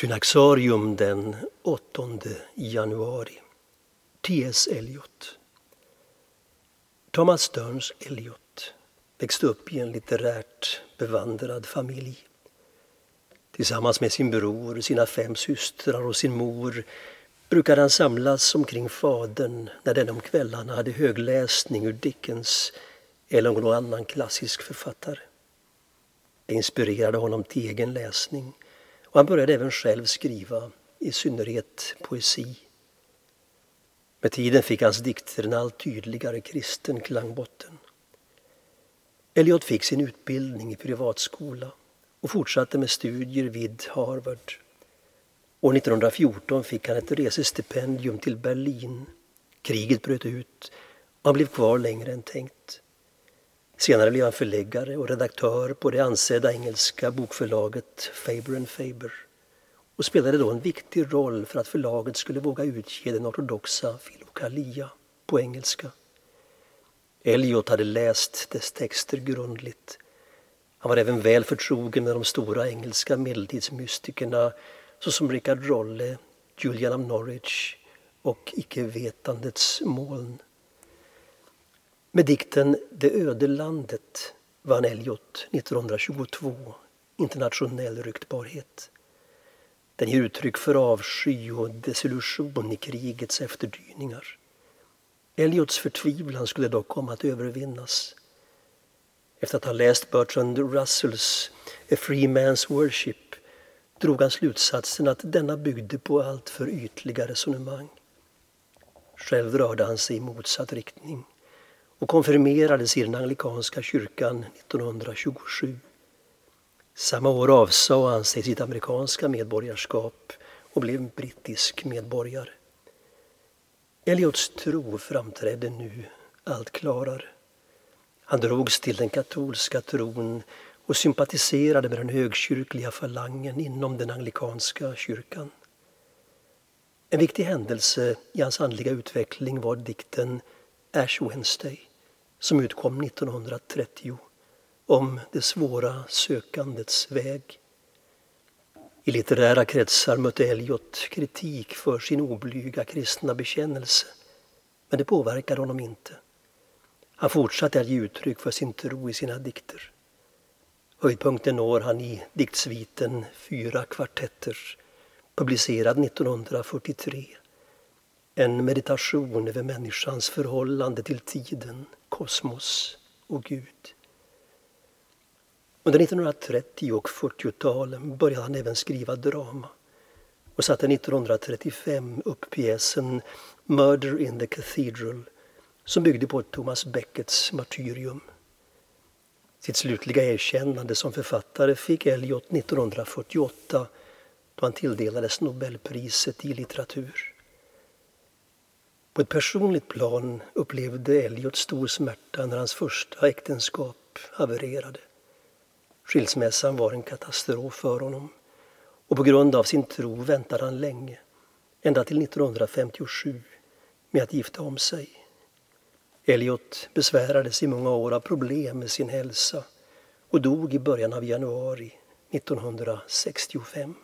Synaxarium den 8 januari. T.S. Eliot. Thomas Stearns Eliot växte upp i en litterärt bevandrad familj. Tillsammans med sin bror, sina fem systrar och sin mor brukade han samlas omkring fadern när den om kvällarna hade högläsning ur Dickens eller någon annan klassisk författare. Det inspirerade honom till egen läsning och han började även själv skriva, i synnerhet poesi. Med tiden fick hans dikter en allt tydligare kristen klangbotten. Eliot fick sin utbildning i privatskola och fortsatte med studier vid Harvard. År 1914 fick han ett resestipendium till Berlin. Kriget bröt ut och han blev kvar längre än tänkt. Senare blev han förläggare och redaktör på det ansedda engelska bokförlaget Faber and Faber och spelade då en viktig roll för att förlaget skulle våga utge den ortodoxa Filokalia på engelska. Eliot hade läst dess texter grundligt. Han var även väl förtrogen med de stora engelska medeltidsmystikerna såsom Richard Rolle, Julian of Norwich och icke-vetandets moln. Med dikten Det öde landet vann Elliot 1922 internationell ryktbarhet. Den ger uttryck för avsky och desillusion i krigets efterdyningar. Eliots förtvivlan skulle dock komma att övervinnas. Efter att ha läst Bertrand Russells A Free Man's Worship drog han slutsatsen att denna byggde på alltför ytliga resonemang. Själv rörde han sig i motsatt riktning och konfirmerades i den anglikanska kyrkan 1927. Samma år avsade han sig sitt amerikanska medborgarskap och blev brittisk medborgare. Eliots tro framträdde nu allt klarare. Han drogs till den katolska tron och sympatiserade med den högkyrkliga falangen inom den anglikanska kyrkan. En viktig händelse i hans andliga utveckling var dikten Ash Wednesday som utkom 1930 om det svåra sökandets väg. I litterära kretsar mötte Eliot kritik för sin oblyga kristna bekännelse men det påverkade honom inte. Han fortsatte att ge uttryck för sin tro i sina dikter. Höjdpunkten når han i diktsviten Fyra kvartetter publicerad 1943. En meditation över människans förhållande till tiden, kosmos och Gud. Under 1930 och 40-talen började han även skriva drama och satte 1935 upp pjäsen Murder in the Cathedral som byggde på Thomas Beckets martyrium. Sitt slutliga erkännande som författare fick Eliot 1948 då han tilldelades Nobelpriset i litteratur. På ett personligt plan upplevde Elliot stor smärta när hans första äktenskap havererade. Skilsmässan var en katastrof för honom och på grund av sin tro väntade han länge, ända till 1957, med att gifta om sig. Elliot besvärades i många år av problem med sin hälsa och dog i början av januari 1965.